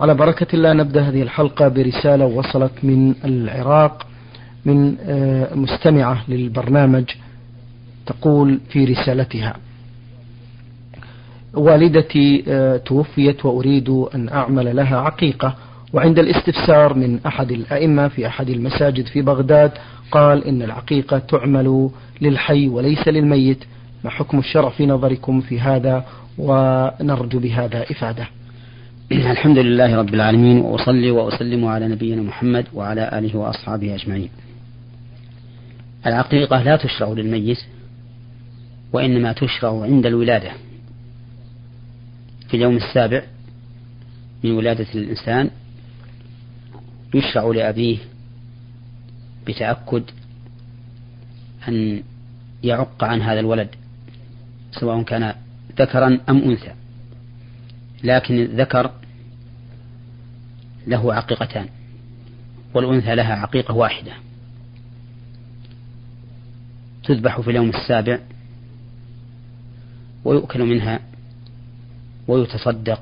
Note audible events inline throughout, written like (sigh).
على بركة الله نبدأ هذه الحلقة برسالة وصلت من العراق من آه، مستمعة للبرنامج تقول في رسالتها والدتي آه، توفيت وأريد أن أعمل لها عقيقة وعند الاستفسار من أحد الأئمة في أحد المساجد في بغداد قال إن العقيقة تعمل للحي وليس للميت ما حكم الشرع في نظركم في هذا؟ ونرجو بهذا إفادة. (clears throat) الحمد لله رب العالمين وأصلي وأسلم على نبينا محمد وعلى آله وأصحابه أجمعين. العقيقة لا تشرع للميت وإنما تشرع عند الولادة. في اليوم السابع من ولادة الإنسان يشرع لأبيه بتأكد أن يعق عن هذا الولد سواء كان ذكرا أم أنثى. لكن الذكر له عقيقتان والأنثى لها عقيقة واحدة تذبح في اليوم السابع ويؤكل منها ويتصدق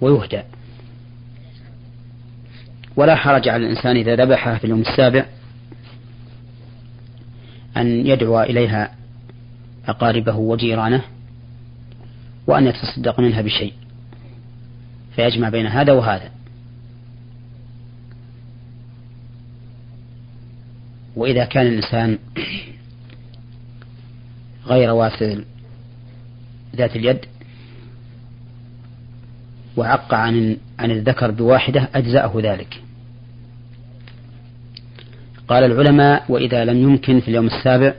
ويهدى ولا حرج على الإنسان إذا ذبحها في اليوم السابع أن يدعو إليها أقاربه وجيرانه وأن يتصدق منها بشيء. فيجمع بين هذا وهذا. وإذا كان الإنسان (clears throat) غير واسع ذات اليد وعق عن عن الذكر بواحدة أجزأه ذلك. قال العلماء وإذا لم يمكن في اليوم السابع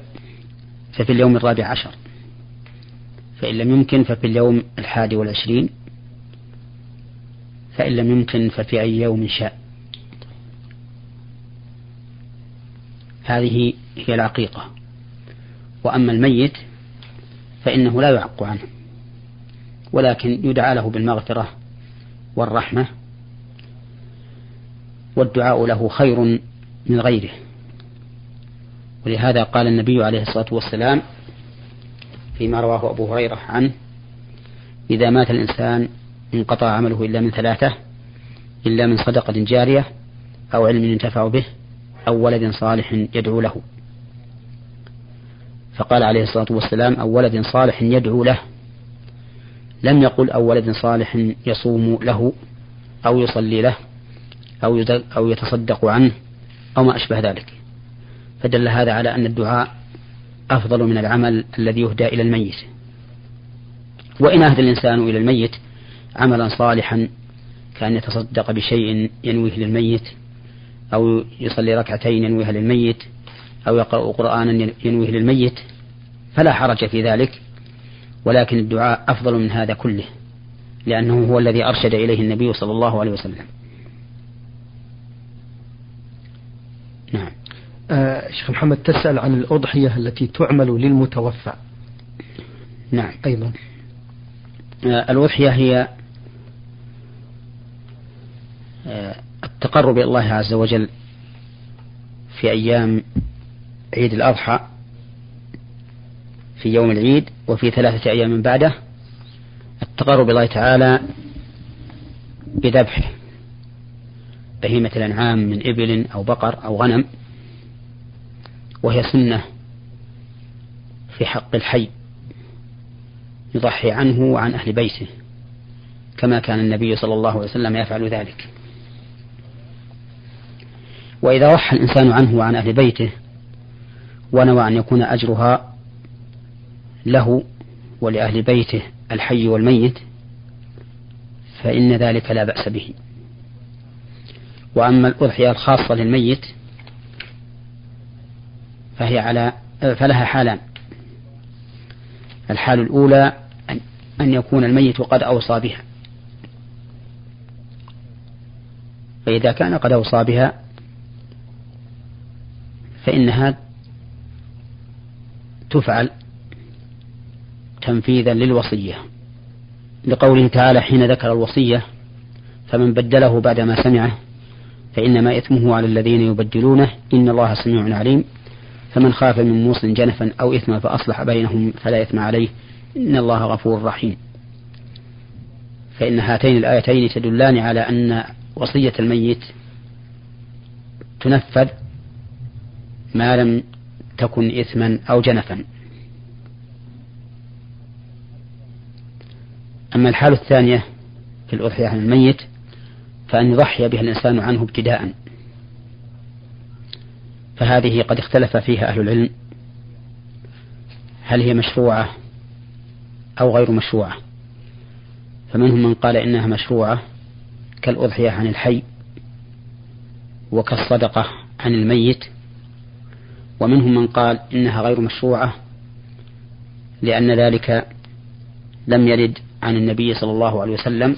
ففي اليوم الرابع عشر. فإن لم يمكن ففي اليوم الحادي والعشرين. فإن لم يمكن ففي أي يوم شاء. هذه هي العقيقة. وأما الميت فإنه لا يعق عنه ولكن يدعى له بالمغفرة والرحمة والدعاء له خير من غيره. ولهذا قال النبي عليه الصلاة والسلام فيما رواه أبو هريرة عنه إذا مات الإنسان انقطع عمله إلا من ثلاثة إلا من صدقة جارية أو علم ينتفع به أو ولد صالح يدعو له. فقال عليه الصلاة والسلام أو ولد صالح يدعو له. لم يقل أو ولد صالح يصوم له أو يصلي له أو أو يتصدق عنه أو ما أشبه ذلك. فدل هذا على أن الدعاء أفضل من العمل الذي يهدى إلى الميت. وإن أهدى الإنسان إلى الميت عملا صالحا كأن يتصدق بشيء ينويه للميت أو يصلي ركعتين ينويها للميت أو يقرأ قرآنا ينويه للميت فلا حرج في ذلك. ولكن الدعاء أفضل من هذا كله لأنه هو الذي أرشد إليه النبي صلى الله عليه وسلم. نعم. آه شيخ محمد تسأل عن الأضحية التي تعمل للمتوفى. نعم. أيضا. آه الأضحية هي التقرب إلى الله عز وجل في أيام عيد الأضحى في يوم العيد وفي ثلاثة أيام من بعده التقرب الله تعالى بذبح بهيمة الأنعام من إبل أو بقر أو غنم وهي سنة في حق الحي يضحي عنه وعن أهل بيته كما كان النبي صلى الله عليه وسلم يفعل ذلك. وإذا ضحى الإنسان عنه وعن أهل بيته ونوى أن يكون أجرها له ولأهل بيته الحي والميت فإن ذلك لا بأس به. وأما الأضحية الخاصة للميت فهي على فلها حالان. الحال الأولى أن يكون الميت قد أوصى بها. فإذا كان قد أوصى بها فإنها تفعل تنفيذا للوصية. لقوله تعالى حين ذكر الوصية فمن بدله بعدما سمعه فإنما إثمه على الذين يبدلونه. إن الله سميع عليم. فمن خاف من موص جنفا أو إثما فأصلح بينهم فلا إثم عليه. إن الله غفور رحيم. فإن هاتين الآيتين تدلان على أن وصية الميت تنفذ ما لم تكن إثما أو جنفا. أما الحالة الثانية في الأضحية عن الميت فأن يضحي بها الإنسان عنه ابتداء. فهذه قد اختلف فيها أهل العلم. هل هي مشروعة أو غير مشروعة؟ فمنهم من قال إنها مشروعة كالأضحية عن الحي وكالصدقة عن الميت. ومنهم من قال إنها غير مشروعة لأن ذلك لم يرد عن النبي صلى الله عليه وسلم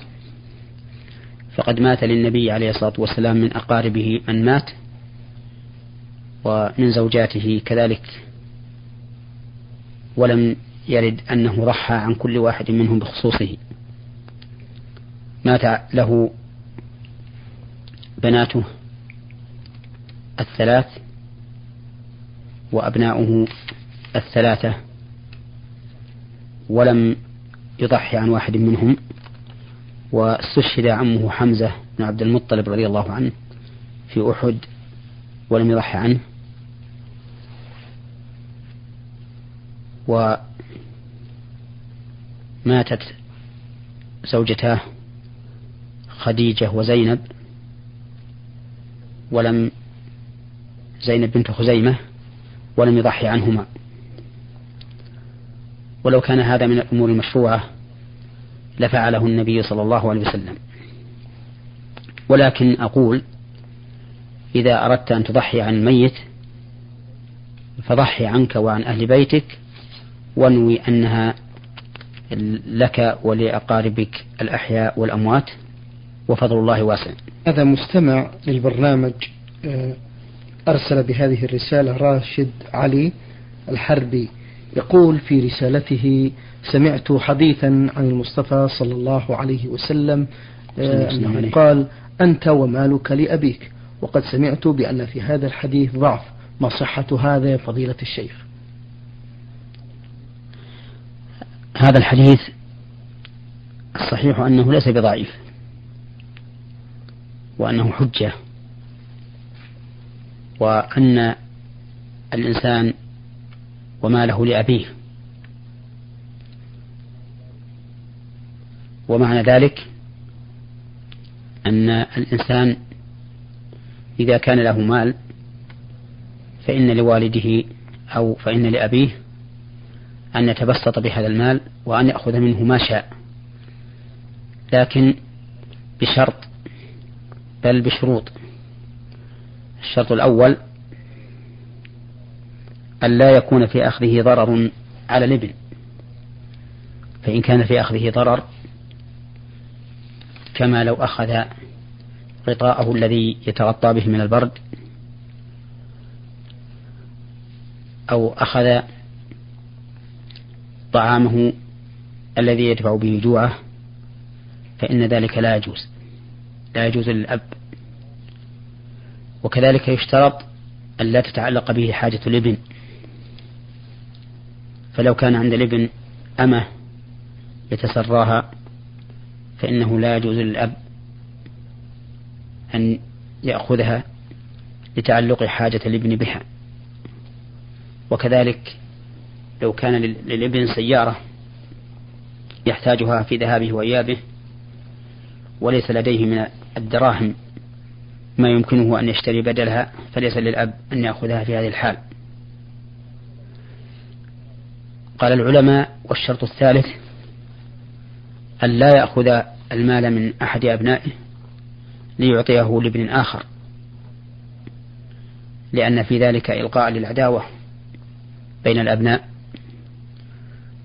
فقد مات للنبي عليه الصلاة والسلام من أقاربه من مات ومن زوجاته كذلك ولم يرد أنه ضحى عن كل واحد منهم بخصوصه. مات له بناته الثلاث وأبناؤه الثلاثة ولم يضحي عن واحد منهم واستشهد عمه حمزة بن عبد المطلب رضي الله عنه في أحد ولم يضحي عنه. وماتت زوجتاه خديجة وزينب ولم زينب بنت خزيمة ولم يضحي عنهما. ولو كان هذا من الأمور المشروعة لفعله النبي صلى الله عليه وسلم. ولكن أقول إذا أردت أن تضحي عن الميت فضحي عنك وعن أهل بيتك وانوي أنها لك ولأقاربك الأحياء والأموات وفضل الله واسع. هذا مستمع للبرنامج آه، أرسل بهذه الرسالة راشد علي الحربي يقول في رسالته سمعت حديثا عن المصطفى صلى الله عليه وسلم أنه قال أنت ومالك لأبيك وقد سمعت بأن في هذا الحديث ضعف ما صحة هذا يا فضيلة الشيخ؟ هذا الحديث الصحيح أنه ليس بضعيف وأنه حجة. وأن الإنسان وماله لأبيه. ومعنى ذلك أن الإنسان إذا كان له مال فإن لوالده أو فإن لأبيه أن يتبسط بهذا المال وأن يأخذ منه ما شاء. لكن بشرط بل بشروط. الشرط الأول أن لا يكون في أخذه ضرر على الابن فإن كان في أخذه ضرر كما لو أخذ غطاءه الذي يتغطى به من البرد أو أخذ طعامه الذي يدفع به جوعه فإن ذلك لا يجوز. لا يجوز للأب وكذلك يشترط أن لا تتعلق به حاجة الإبن. فلو كان عند الإبن أمة يتسراها فإنه لا يجوز للأب أن يأخذها لتعلق حاجة الإبن بها. وكذلك لو كان للإبن سيارة يحتاجها في ذهابه وإيابه وليس لديه من الدراهم ما يمكنه أن يشتري بدلها فليس للأب أن يأخذها في هذه الحال. قال العلماء والشرط الثالث أن لا يأخذ المال من أحد أبنائه ليعطيه لابن آخر لأن في ذلك إلقاء للعداوة بين الأبناء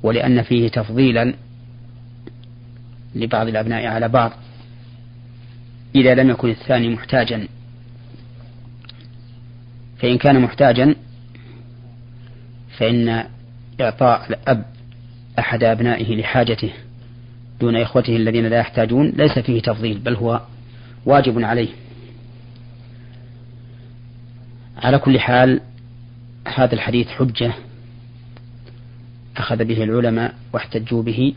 ولأن فيه تفضيلا لبعض الأبناء على بعض. إذا لم يكن الثاني محتاجا. فإن كان محتاجا فإن إعطاء الأب أحد أبنائه لحاجته دون إخوته الذين لا يحتاجون ليس فيه تفضيل بل هو واجب عليه. على كل حال هذا الحديث حجة أخذ به العلماء واحتجوا به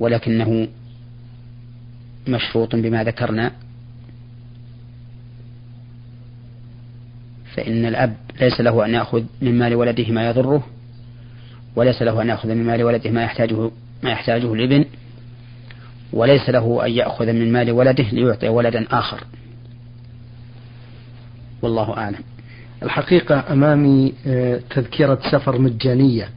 ولكنه مشروط بما ذكرنا. فإن الأب ليس له أن يأخذ من مال ولده ما يضره وليس له أن يأخذ من مال ولده ما يحتاجه ما يحتاجه الابن وليس له أن يأخذ من مال ولده ليعطي ولدا آخر. والله أعلم. الحقيقة أمامي آه، تذكرة سفر مجانية.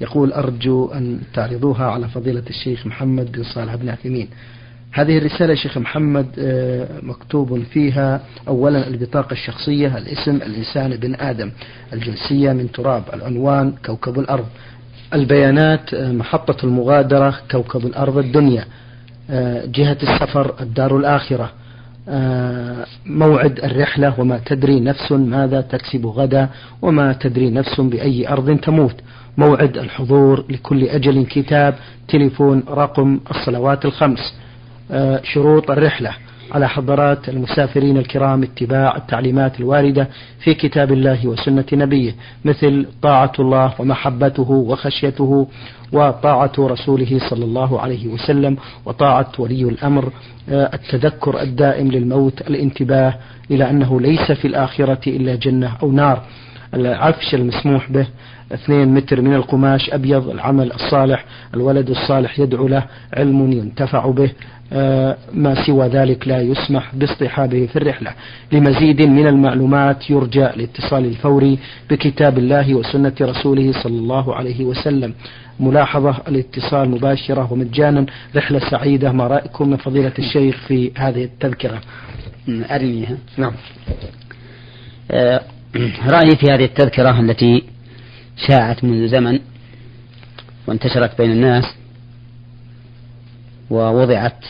يقول أرجو أن تعرضوها على فضيلة الشيخ محمد بن صالح بن عثيمين هذه الرسالة شيخ محمد آه، مكتوب فيها أولا البطاقة الشخصية الاسم الإنسان ابن آدم الجنسية من تراب العنوان كوكب الأرض البيانات آه، محطة المغادرة كوكب الأرض الدنيا جهة السفر الدار الآخرة موعد الرحلة وما تدري نفس ماذا تكسب غدا وما تدري نفس بأي أرض تموت موعد الحضور لكل أجل كتاب تليفون رقم الصلوات الخمس. آه، شروط الرحلة على حضرات المسافرين الكرام اتباع التعليمات الواردة في كتاب الله وسنة نبيه مثل طاعة الله ومحبته وخشيته وطاعة رسوله صلى الله عليه وسلم وطاعة ولي الأمر. آه، التذكر الدائم للموت الانتباه إلى أنه ليس في الآخرة إلا جنة أو نار. العفش المسموح به اثنين متر من القماش أبيض العمل الصالح الولد الصالح يدعو له علم ينتفع به آه، ما سوى ذلك لا يسمح باصطحابه في الرحلة. لمزيد من المعلومات يرجى الاتصال الفوري بكتاب الله وسنة رسوله صلى الله عليه وسلم. ملاحظة الاتصال مباشرة ومجانا. رحلة سعيدة ما رأيكم من فضيلة الشيخ في هذه التذكرة؟ أرنيها. نعم. آه، (clears throat) رأيي في هذه التذكرة التي شاعت منذ زمن وانتشرت بين الناس ووضعت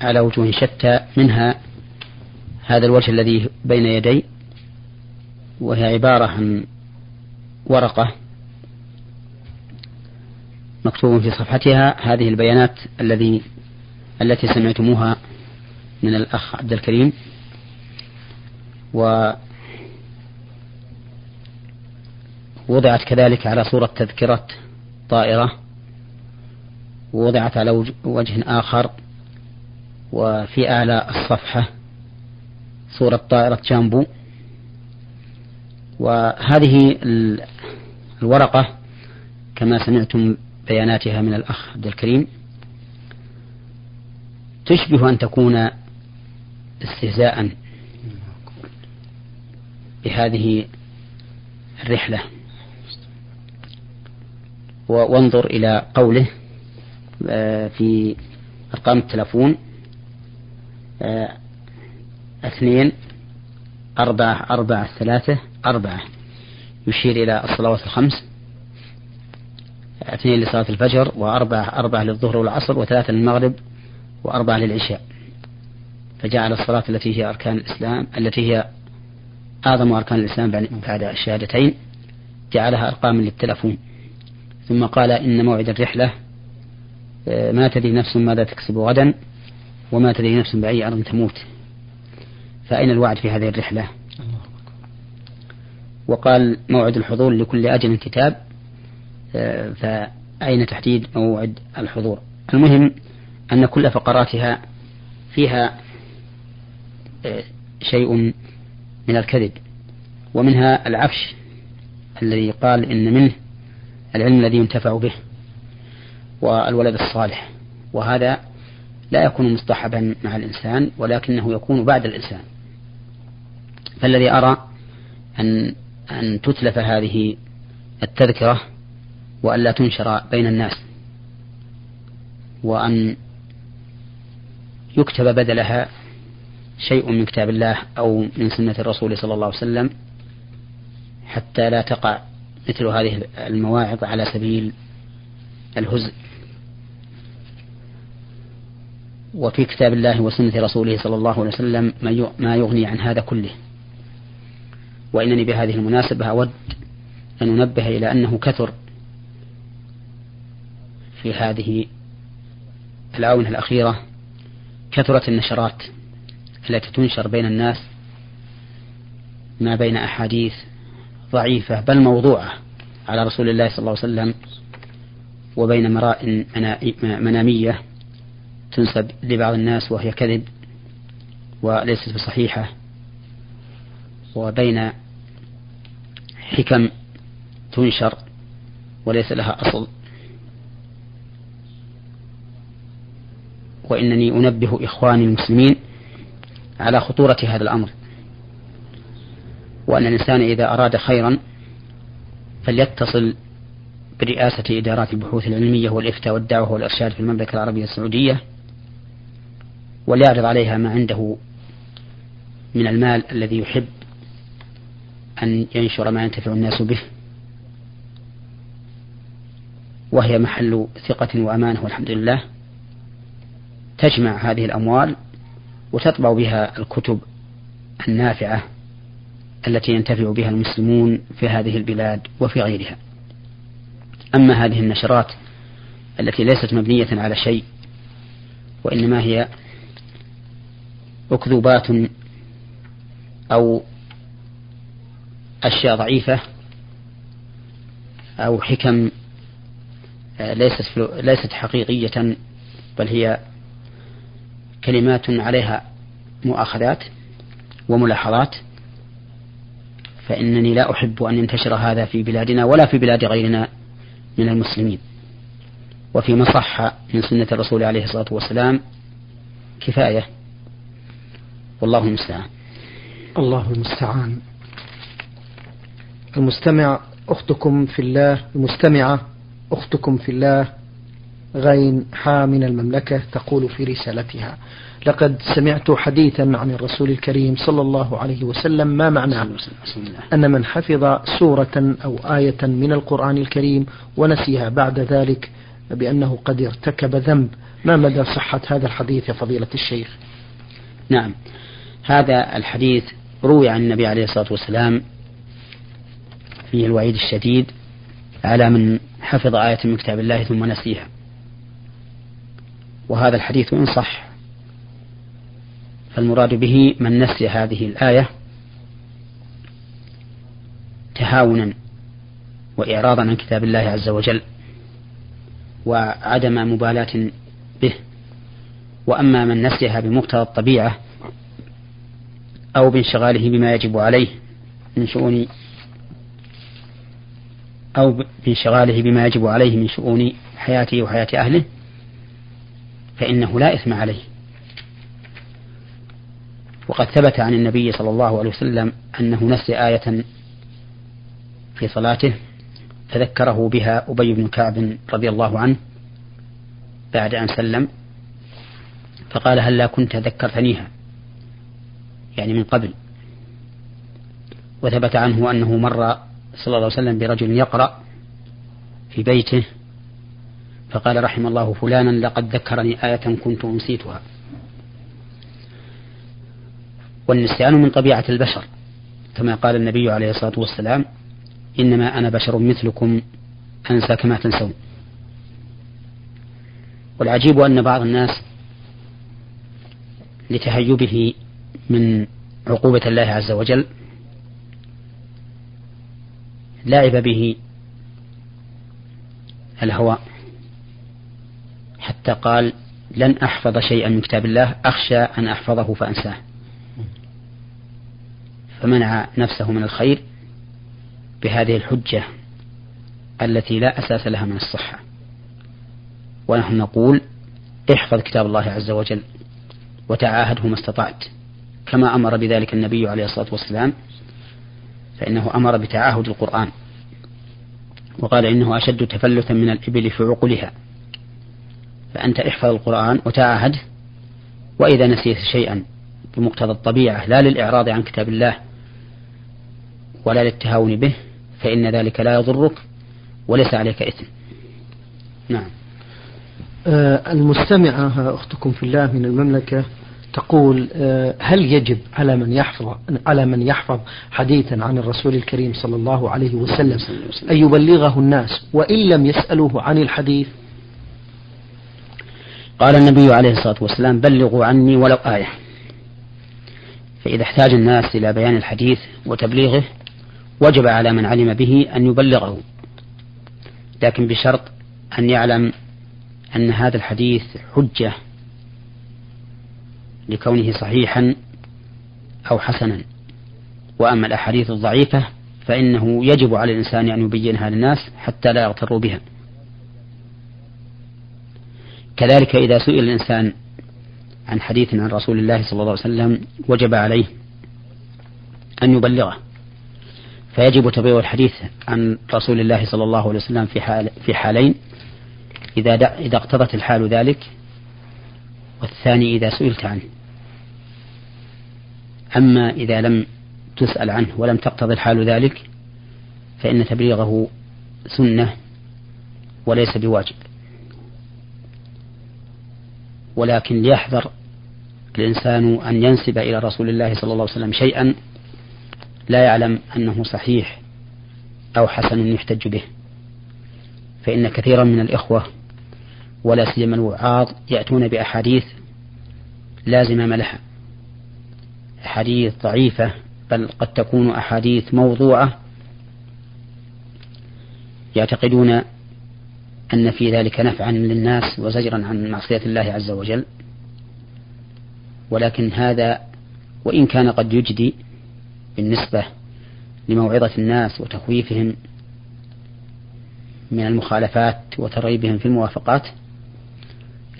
على وجوه شتى منها هذا الوجه الذي بين يدي وهي عبارة عن ورقة مكتوب في صفحتها. هذه البيانات الذي التي سمعتموها من الأخ عبد الكريم. و وضعت كذلك على صورة تذكرة طائرة ووضعت على وجه آخر وفي أعلى الصفحة صورة طائرة جامبو وهذه الورقة كما سمعتم بياناتها من الأخ عبد الكريم. تشبه أن تكون استهزاء بهذه الرحلة. وانظر إلى قوله آه، في أرقام التلفون آه، اثنين أربعة أربعة ثلاثة أربعة. يشير إلى الصلوات الخمس اثنين لصلاة الفجر وأربعة أربعة للظهر والعصر وثلاثة للمغرب وأربعة للعشاء. فجعل الصلاة التي هي أركان الإسلام التي هي أعظم أركان الإسلام بعد الشهادتين جعلها أرقاما للتلفون. ثم قال إن موعد الرحلة آه، ما تدري نفس ماذا تكسب غدا وما تدري نفس بأي أرض تموت. فأين الوعد في هذه الرحلة؟ وقال موعد الحضور لكل أجل كتاب آه، فأين تحديد موعد الحضور؟ المهم أن كل فقراتها فيها آه، شيء من الكذب ومنها العفش الذي قال إن منه العلم الذي ينتفع به والولد الصالح. وهذا لا يكون مصطحبا مع الإنسان ولكنه يكون بعد الإنسان. فالذي أرى أن أن تتلف هذه التذكرة وأن لا تنشر بين الناس وأن يكتب بدلها شيء من كتاب الله أو من سنة الرسول صلى الله عليه وسلم حتى لا تقع مثل هذه المواعظ على سبيل الهزء. وفي كتاب الله وسنة رسوله صلى الله عليه وسلم ما يغني عن هذا كله. وإنني بهذه المناسبة أود أن أنبه إلى أنه كثر في هذه الآونة الأخيرة كثرت النشرات التي تنشر بين الناس ما بين أحاديث ضعيفة بل موضوعة على رسول الله صلى الله عليه وسلم وبين مراء منامية تنسب لبعض الناس وهي كذب وليست بصحيحة. وبين حكم تنشر وليس لها أصل. وإنني أنبه إخواني المسلمين على خطورة هذا الأمر. وأن الإنسان إذا أراد خيرا فليتصل برئاسة إدارات البحوث العلمية والإفتاء والدعوة والإرشاد في المملكة العربية السعودية وليعرض عليها ما عنده من المال الذي يحب أن ينشر ما ينتفع الناس به وهي محل ثقة وأمانة والحمد لله. تجمع هذه الأموال وتطبع بها الكتب النافعة التي ينتفع بها المسلمون في هذه البلاد وفي غيرها. أما هذه النشرات التي ليست مبنية على شيء وإنما هي أكذوبات أو أشياء ضعيفة أو حكم آه، ليست ليست حقيقية بل هي كلمات عليها مؤاخذات وملاحظات. فإنني لا أحب أن ينتشر هذا في بلادنا ولا في بلاد غيرنا من المسلمين. وفيما صح من سنة الرسول عليه الصلاة والسلام كفاية. والله المستعان. الله المستعان. المستمع أختكم في الله المستمعة أختكم في الله غين حا من المملكة تقول في رسالتها. لقد سمعت حديثا عن الرسول الكريم صلى الله عليه وسلم ما معناه أن من حفظ سورة أو آية من القرآن الكريم ونسيها بعد ذلك بأنه قد ارتكب ذنب. ما مدى صحة هذا الحديث يا فضيلة الشيخ؟ نعم. هذا الحديث روي عن النبي عليه الصلاة والسلام فيه الوعيد الشديد على من حفظ آية من كتاب الله ثم نسيها. وهذا الحديث إن صح فالمراد به من نسي هذه الآية تهاونا وإعراضا عن كتاب الله عز وجل وعدم مبالاة به. وأما من نسيها بمقتضى الطبيعة أو بانشغاله بما يجب عليه من شؤون أو بانشغاله بما يجب عليه من شؤون حياته وحياة أهله فإنه لا إثم عليه. وقد ثبت عن النبي صلى الله عليه وسلم أنه نسي آية في صلاته فذكره بها أبي بن كعب رضي الله عنه بعد أن سلم فقال هل لا كنت ذكرتنيها؟ يعني من قبل. وثبت عنه أنه مر صلى الله عليه وسلم برجل يقرأ في بيته فقال رحم الله فلانا لقد ذكرني آية كنت أنسيتها. والنسيان من طبيعة البشر. كما قال النبي عليه الصلاة والسلام إنما أنا بشر مثلكم أنسى كما تنسون. والعجيب أن بعض الناس لتهيبه من عقوبة الله عز وجل لعب به الهوى. حتى قال لن أحفظ شيئا من كتاب الله أخشى أن أحفظه فأنساه. فمنع نفسه من الخير بهذه الحجة التي لا أساس لها من الصحة. ونحن نقول احفظ كتاب الله عز وجل وتعاهده ما استطعت. كما أمر بذلك النبي عليه الصلاة والسلام فإنه أمر بتعاهد القرآن. وقال إنه أشد تفلتا من الإبل في عقلها فأنت احفظ القرآن وتعاهد وإذا نسيت شيئا بمقتضى الطبيعة لا للإعراض عن كتاب الله ولا للتهاون به فإن ذلك لا يضرك وليس عليك إثم. نعم. آه المستمعة أختكم في الله من المملكة تقول آه هل يجب على من يحفظ على من يحفظ حديثا عن الرسول الكريم صلى الله عليه وسلم أن يبلغه الناس وإن لم يسألوه عن الحديث؟ قال النبي عليه الصلاة والسلام بلغوا عني ولو آية. فإذا احتاج الناس إلى بيان الحديث وتبليغه وجب على من علم به أن يبلغه. لكن بشرط أن يعلم أن هذا الحديث حجة لكونه صحيحا أو حسنا. وأما الأحاديث الضعيفة فإنه يجب على الإنسان أن يبينها للناس حتى لا يغتروا بها. كذلك إذا سئل الإنسان عن حديث عن رسول الله صلى الله عليه وسلم وجب عليه أن يبلغه. فيجب تبليغ الحديث عن رسول الله صلى الله عليه وسلم في حال في حالين. إذا إذا اقتضت الحال ذلك والثاني إذا سئلت عنه. أما إذا لم تسأل عنه ولم تقتضي الحال ذلك فإن تبليغه سنة وليس بواجب. ولكن ليحذر الإنسان أن ينسب إلى رسول الله صلى الله عليه وسلم شيئا لا يعلم أنه صحيح أو حسن يحتج به. فإن كثيرا من الإخوة ولا سيما الوعاظ يأتون بأحاديث لا زمام لها أحاديث ضعيفة بل قد تكون أحاديث موضوعة يعتقدون أن في ذلك نفعا للناس وزجرا عن معصية الله عز وجل. ولكن هذا وإن كان قد يجدي بالنسبة لموعظة الناس وتخويفهم من المخالفات وترغيبهم في الموافقات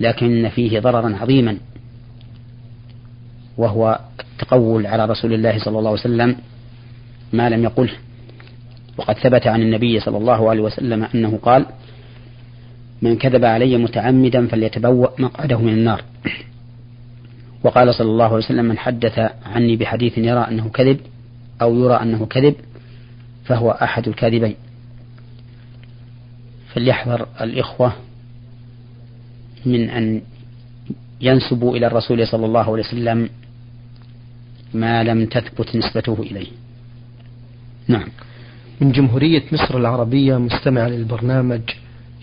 لكن فيه ضررا عظيما وهو التقول على رسول الله صلى الله عليه وسلم ما لم يقله. وقد ثبت عن النبي صلى الله عليه وسلم أنه قال من كذب علي متعمدا فليتبوأ مقعده من النار. وقال صلى الله عليه وسلم من حدث عني بحديث يرى أنه كذب أو يرى أنه كذب فهو أحد الكاذبين. فليحذر الإخوة من أن ينسبوا إلى الرسول صلى الله عليه وسلم ما لم تثبت نسبته إليه. نعم. من جمهورية مصر العربية مستمع للبرنامج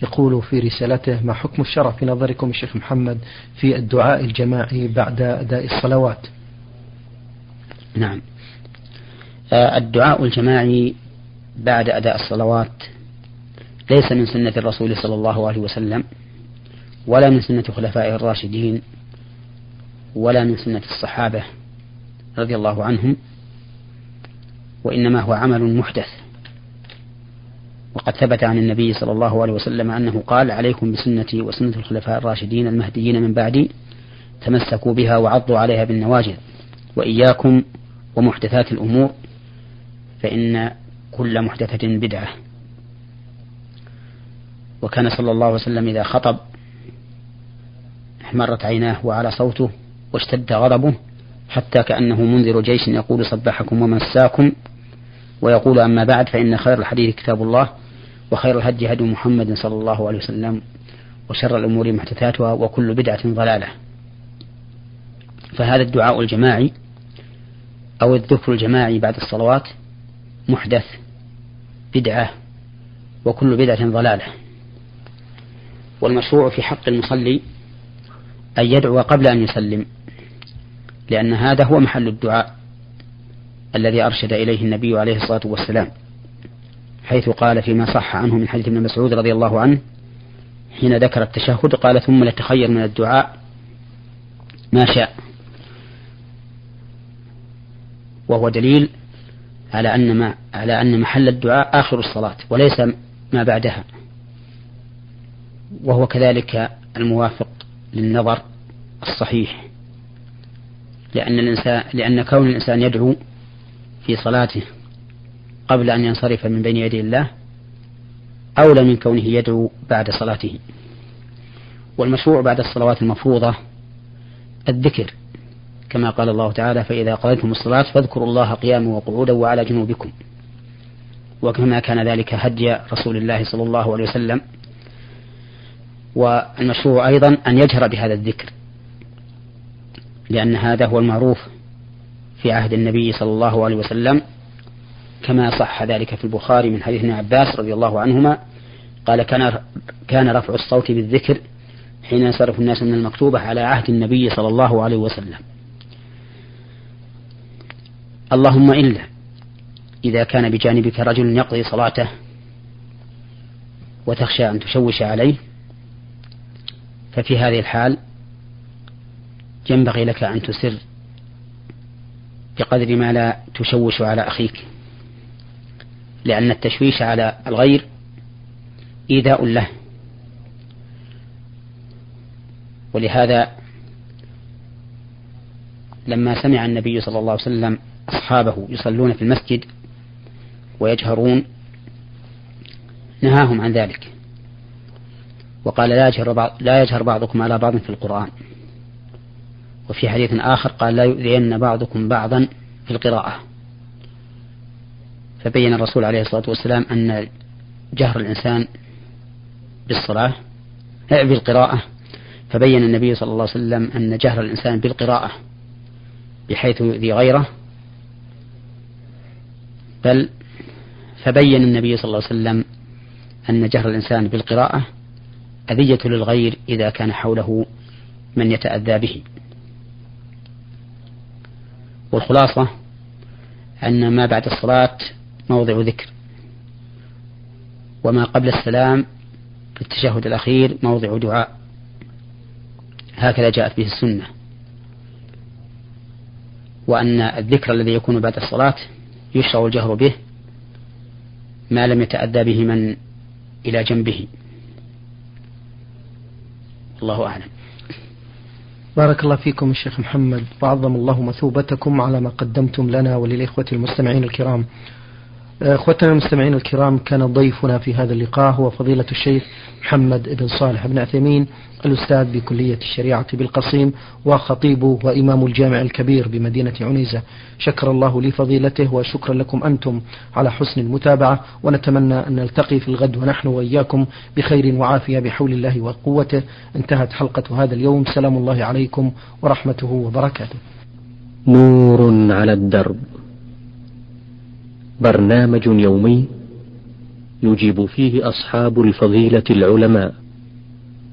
يقول في رسالته ما حكم الشرع في نظركم الشيخ محمد في الدعاء الجماعي بعد أداء الصلوات؟ نعم. الدعاء الجماعي بعد أداء الصلوات ليس من سنة الرسول صلى الله عليه وسلم ولا من سنة خلفائه الراشدين ولا من سنة الصحابة رضي الله عنهم وإنما هو عمل محدث. وقد ثبت عن النبي صلى الله عليه وسلم أنه قال عليكم بسنتي وسنة الخلفاء الراشدين المهديين من بعدي تمسكوا بها وعضوا عليها بالنواجذ وإياكم ومحدثات الأمور فإن كل محدثة بدعة. وكان صلى الله عليه وسلم إذا خطب احمرت عيناه وعلى صوته واشتد غضبه حتى كأنه منذر جيش يقول صبحكم ومساكم ويقول أما بعد فإن خير الحديث كتاب الله وخير الهدي هدي محمد صلى الله عليه وسلم وشر الأمور محدثاتها وكل بدعة ضلالة. فهذا الدعاء الجماعي أو الذكر الجماعي بعد الصلوات محدث بدعة وكل بدعة ضلالة. والمشروع في حق المصلي أن يدعو قبل أن يسلم لأن هذا هو محل الدعاء الذي أرشد إليه النبي عليه الصلاة والسلام حيث قال فيما صح عنه من حديث ابن مسعود رضي الله عنه حين ذكر التشهد قال ثم لتخير من الدعاء ما شاء. وهو دليل على أن ما على أن محل الدعاء آخر الصلاة وليس ما بعدها. وهو كذلك الموافق للنظر الصحيح. لأن الإنسان لأن كون الإنسان يدعو في صلاته قبل أن ينصرف من بين يدي الله أولى من كونه يدعو بعد صلاته. والمشروع بعد الصلوات المفروضة الذكر. كما قال الله تعالى فإذا قضيتم الصلاة فاذكروا الله قياما وقعودا وعلى جنوبكم. وكما كان ذلك هدي رسول الله صلى الله عليه وسلم. والمشروع أيضا أن يجهر بهذا الذكر لأن هذا هو المعروف في عهد النبي صلى الله عليه وسلم. كما صح ذلك في البخاري من حديث ابن عباس رضي الله عنهما قال كان كان رفع الصوت بالذكر حين ينصرف الناس من المكتوبة على عهد النبي صلى الله عليه وسلم. اللهم إلا. إذا كان بجانبك رجل يقضي صلاته وتخشى أن تشوش عليه ففي هذه الحال ينبغي لك أن تسر بقدر ما لا تشوش على أخيك. لأن التشويش على الغير إيذاء له. ولهذا لما سمع النبي صلى الله عليه وسلم أصحابه يصلون في المسجد ويجهرون نهاهم عن ذلك. وقال لا يجهر, بعض لا يجهر بعضكم على بعض في القرآن. وفي حديث آخر قال لا يؤذين بعضكم بعضا في القراءة. فبين الرسول عليه الصلاة والسلام أن جهر الإنسان بالصلاة بالقراءة. فبين النبي صلى الله عليه وسلم أن جهر الإنسان بالقراءة بحيث يؤذي غيره. بل فبين النبي صلى الله عليه وسلم أن جهر الإنسان بالقراءة أذية للغير إذا كان حوله من يتأذى به. والخلاصة أن ما بعد الصلاة موضع ذكر وما قبل السلام في التشهد الأخير موضع دعاء. هكذا جاءت به السنة. وأن الذكر الذي يكون بعد الصلاة يشرع الجهر به ما لم يتأذى به من إلى جنبه. الله أعلم. بارك الله فيكم الشيخ محمد. وعظم الله مثوبتكم على ما قدمتم لنا وللإخوة المستمعين الكرام. أخوتنا المستمعين الكرام كان ضيفنا في هذا اللقاء هو فضيلة الشيخ محمد بن صالح بن عثيمين الأستاذ بكلية الشريعة بالقصيم وخطيب وإمام الجامع الكبير بمدينة عنيزة. شكر الله لفضيلته وشكرا لكم أنتم على حسن المتابعة ونتمنى أن نلتقي في الغد ونحن وإياكم بخير وعافية بحول الله وقوته. انتهت حلقة هذا اليوم. سلام الله عليكم ورحمته وبركاته. نور على الدرب. برنامج يومي يجيب فيه أصحاب الفضيلة العلماء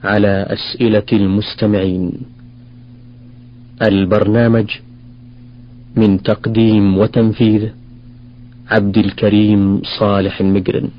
على أسئلة المستمعين. البرنامج من تقديم وتنفيذ عبد الكريم صالح المقرن